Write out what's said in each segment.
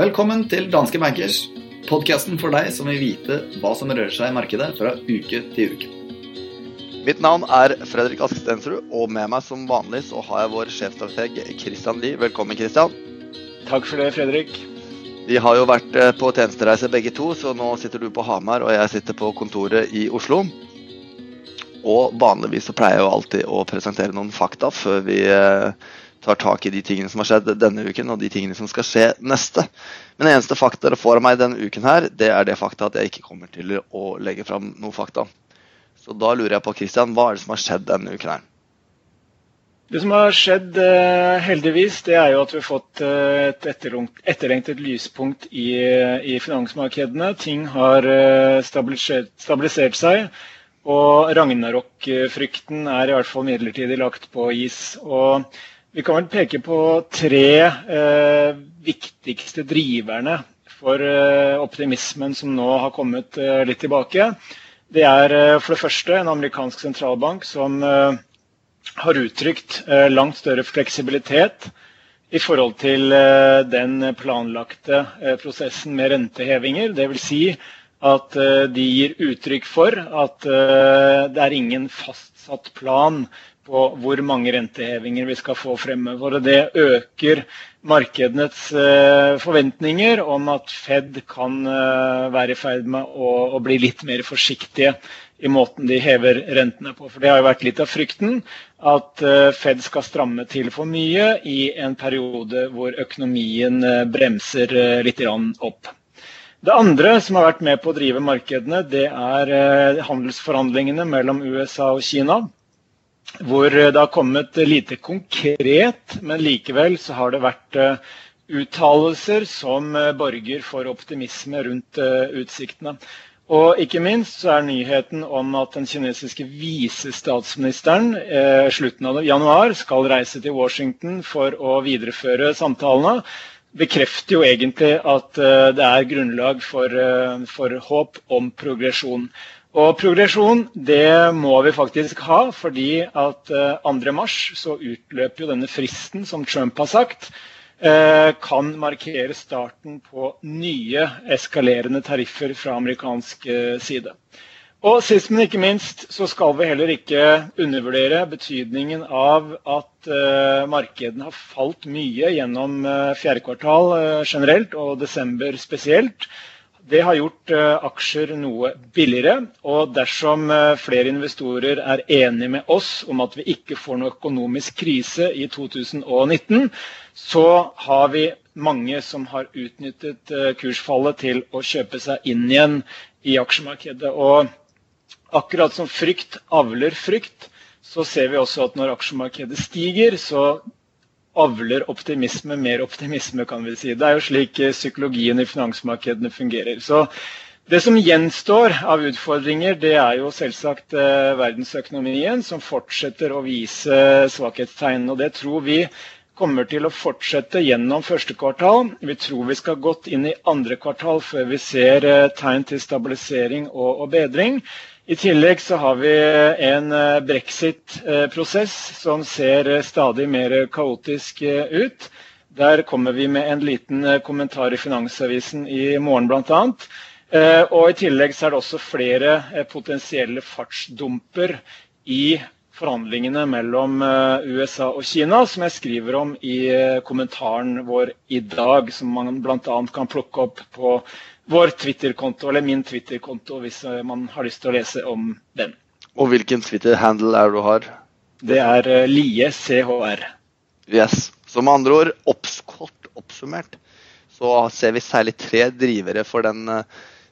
Velkommen til Danske Bankers, podkasten for deg som vil vite hva som rører seg i markedet fra uke til uke. Mitt navn er Fredrik Ask Stensrud, og med meg som vanlig så har jeg vår sjefstrateg Christian Lie. Velkommen, Christian. Takk for det, Fredrik. Vi har jo vært eh, på tjenestereise begge to, så nå sitter du på Hamar og jeg sitter på kontoret i Oslo. Og vanligvis så pleier jeg jo alltid å presentere noen fakta før vi eh, tar tak i de tingene som har skjedd denne uken, og de tingene som skal skje neste. Men det eneste fakta dere får av meg denne uken her, det er det fakta at jeg ikke kommer til å legge fram noe fakta. Så da lurer jeg på, Christian, hva er det som har skjedd denne uken her? Det som har skjedd, eh, heldigvis, det er jo at vi har fått eh, et etterlengtet lyspunkt i, i finansmarkedene. Ting har stabilisert, stabilisert seg. Og Ragnarok-frykten er i hvert fall midlertidig lagt på is. Og vi kan vel peke på tre eh, viktigste driverne for eh, optimismen som nå har kommet eh, litt tilbake. Det er eh, for det første en amerikansk sentralbank som eh, har uttrykt eh, langt større fleksibilitet i forhold til den planlagte prosessen med rentehevinger. Dvs. Si at de gir uttrykk for at det er ingen fastsatt plan på hvor mange rentehevinger vi skal få fremover. Det øker markedenes eh, forventninger om at Fed kan eh, være i ferd med å, bli litt mer forsiktige i måten de hever rentene på. For Det har jo vært litt av frykten at eh, Fed skal stramme til for mye i en periode hvor økonomien bremser litt opp. Det andre som har vært med på å drive markedene, det er handelsforhandlingene mellom USA og Kina hvor det har kommet lite konkret, men likevel så har det vært eh, uttalelser som eh, borger for optimisme rundt eh, utsiktene. Og ikke minst så er nyheten om at den kinesiske visestatsministeren eh, slutten av januar skal reise til Washington for å videreføre samtalene, bekrefter jo egentlig at eh, det er grunnlag for, eh, for håp om progresjon. Og progresjon det må vi faktisk ha, fordi at 2.3 eh, så utløper jo denne fristen som Trump har sagt, kan markere starten på nye eskalerende tariffer fra amerikansk side. Og sist, men ikke minst, så skal vi heller ikke undervurdere betydningen av at uh, markedene har falt mye gjennom uh, fjerde kvartal uh, generelt, og desember spesielt. Det har gjort aksjer noe billigere. Og dersom flere investorer er enige med oss om at vi ikke får noe økonomisk krise i 2019, så har vi mange som har utnyttet kursfallet til å kjøpe seg inn igjen i aksjemarkedet. Og akkurat som frykt avler frykt, så ser vi også at når aksjemarkedet stiger, så avler optimisme mer optimisme, kan vi si. Det er jo slik eh, psykologien i finansmarkedene fungerer. Så det som gjenstår av utfordringer, det er jo selvsagt eh, verdensøkonomien, som fortsetter å vise svakhetstegn. Og det tror vi kommer til å fortsette gjennom første kvartal. Vi tror vi skal godt inn i andre kvartal før vi ser eh, tegn til stabilisering og, bedring. I tillegg så har vi en eh, brexit-prosess som ser eh, stadig mer kaotisk eh, ut. Der kommer vi med en liten kommentar i Finansavisen i morgen bl.a. Og I tillegg så er det også flere potensielle fartsdumper i forhandlingene mellom USA og Kina, som jeg skriver om i kommentaren vår i dag, som man bl.a. kan plukke opp på vår Twitter-konto, eller min Twitter-konto, hvis eh, man har lyst til å lese om den. Og hvilken Twitter-handle er det du har? Det er Lie CHR. Yes. Så med andre ord, kort oppsummert, så ser vi særlig tre drivere for den, eh,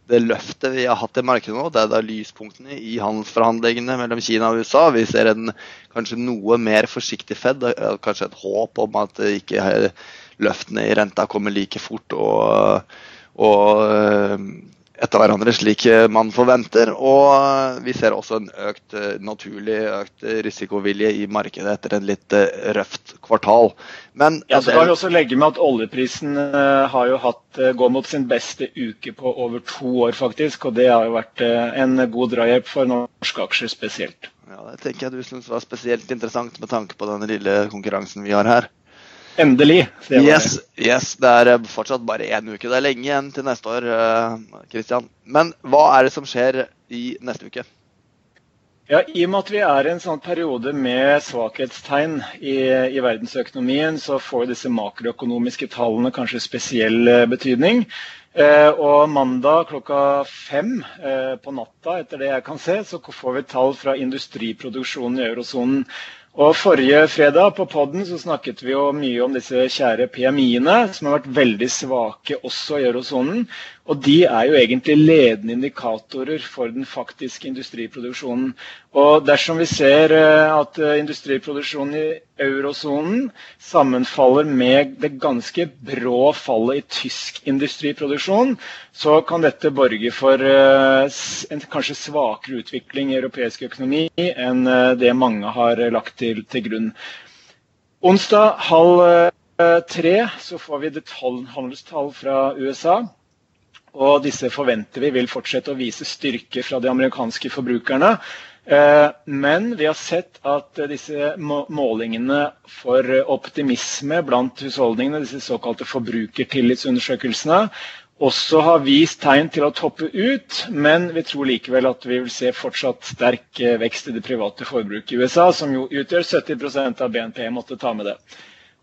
det løftet vi har hatt i markedet nå. Det er da lyspunktene i handelsforhandlingene mellom Kina og USA. Vi ser en kanskje noe mer forsiktig Fed, kanskje et håp om at ikke løftene i renta kommer like fort. og og etter hverandre slik man forventer. Og vi ser også en økt naturlig økt risikovilje i markedet etter en litt røft kvartal. Men ja, så kan vi også legge med at oljeprisen har jo hatt, går mot sin beste uke på over to år, faktisk. Og det har jo vært en god drahjelp for norske aksjer spesielt. Ja, Det tenker jeg du syns var spesielt interessant med tanke på den lille konkurransen vi har her. Endelig. Yes, yes, det er eh, fortsatt bare én uke. Det er lenge igjen til neste år, Kristian. Eh, Men hva er det som skjer i neste uke? Ja, I og med at vi er i en sånn periode med svakhetstegn i, i verdensøkonomien, så får disse makroøkonomiske tallene kanskje spesiell eh, betydning. Eh, og mandag klokka fem eh, på natta, etter det jeg kan se, så får vi tall fra industriproduksjonen i eurosonen. Og Forrige fredag på podden så snakket vi jo mye om disse kjære PMI-ene, som har vært veldig svake også i eurosonen. Og de er jo egentlig ledende indikatorer for den faktiske industriproduksjonen. Og dersom vi ser eh, at eh, industriproduksjonen i eurosonen sammenfaller med det ganske brå fallet i tysk industriproduksjon, så kan dette borge for eh, en kanskje svakere utvikling i europeisk økonomi enn det mange har lagt til, til grunn. Onsdag halv tre så får vi detaljhandelstall fra USA. Og disse forventer vi vil fortsette å vise styrke fra de amerikanske forbrukerne. Eh, men vi har sett at disse målingene for optimisme blant husholdningene, disse såkalte forbrukertillitsundersøkelsene, også har vist tegn til å toppe ut, men vi tror likevel at vi vil se fortsatt sterk eh, vekst i det private forbruket i USA, som jo utgjør 70% av BNP. Måtte ta med det.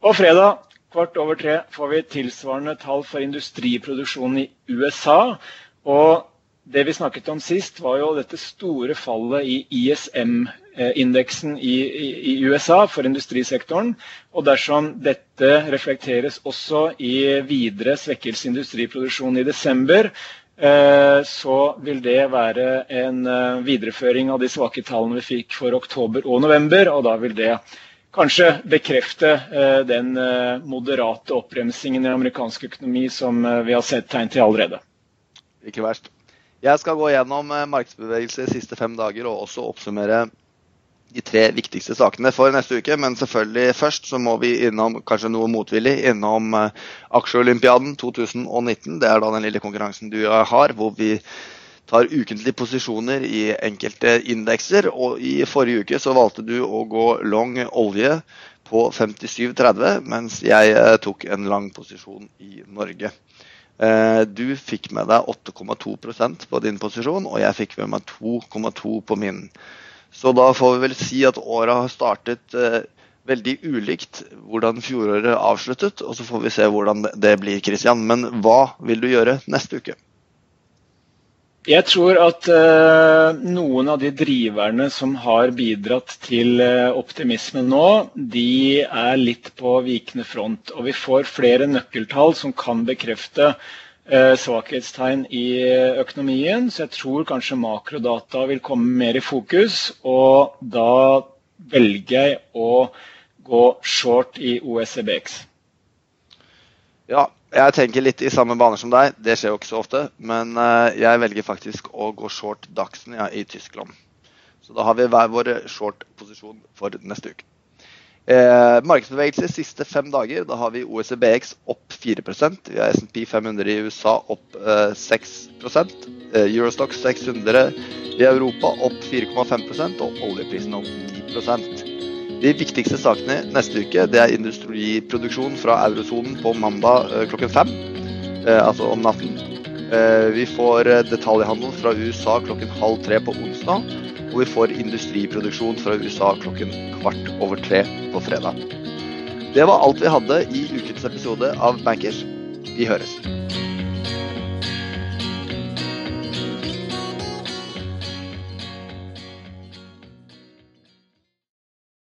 Og fredag kvart over tre får vi tilsvarende tall for industriproduksjonen i USA. Og det vi snakket om sist, var jo dette store fallet i ISM-indeksen i, i, i, USA for industrisektoren. Og dersom dette reflekteres også i videre svekkelse industriproduksjon i desember, eh, så vil det være en eh, videreføring av de svake tallene vi fikk for oktober og november. Og da vil det kanskje bekrefte eh, den moderate oppbremsingen i amerikansk økonomi som vi har sett tegn til allerede. Ikke verst. Jeg skal gå gjennom eh, markedsbevegelser de siste fem dager og også oppsummere de tre viktigste sakene for neste uke. Men selvfølgelig først så må vi innom kanskje noe motvillig innom eh, Aksjeolympiaden 2019. Det er da den lille konkurransen du har, hvor vi tar ukentlige posisjoner i enkelte indekser. Og i forrige uke så valgte du å gå long olje på 57,30, mens jeg eh, tok en lang posisjon i Norge. Eh, du fikk med deg 8,2% på din posisjon, og jeg fikk med meg 2,2 på min. Så da får vi vel si at året har startet eh, veldig ulikt hvordan fjoråret avsluttet. Og så får vi se hvordan det blir, Christian. Men hva vil du gjøre neste uke? Jeg tror at uh, noen av de driverne som har bidratt til uh, optimisme nå, de er litt på vikende front. Og vi får flere nøkkeltall som kan bekrefte uh, svakhetstegn i økonomien. Så jeg tror kanskje makrodata vil komme mer i fokus. Og da velger jeg å gå short i OECBX. Ja, jeg tenker litt i samme baner som deg. Det skjer jo ikke så ofte. Men eh, jeg velger faktisk å gå short Dagsen ja, i Tyskland. Så da har vi hver vår short-posisjon for neste uke. Eh, Markedsbevegelse siste fem dager. Da har vi OECBX opp 4% Vi har SMP 500 i USA opp eh, 6 eh, Eurostock 600 i Europa opp 4,5% og oljeprisen opp 10 de viktigste sakene neste uke det er industriproduksjon fra eurosonen på mandag eh, klokken fem. Eh, altså om natten. Eh, vi får detaljhandel fra USA klokken halv tre på onsdag. Og vi får industriproduksjon fra USA klokken kvart over tre på fredag. Det var alt vi hadde i ukens episode av Bankers. Vi høres.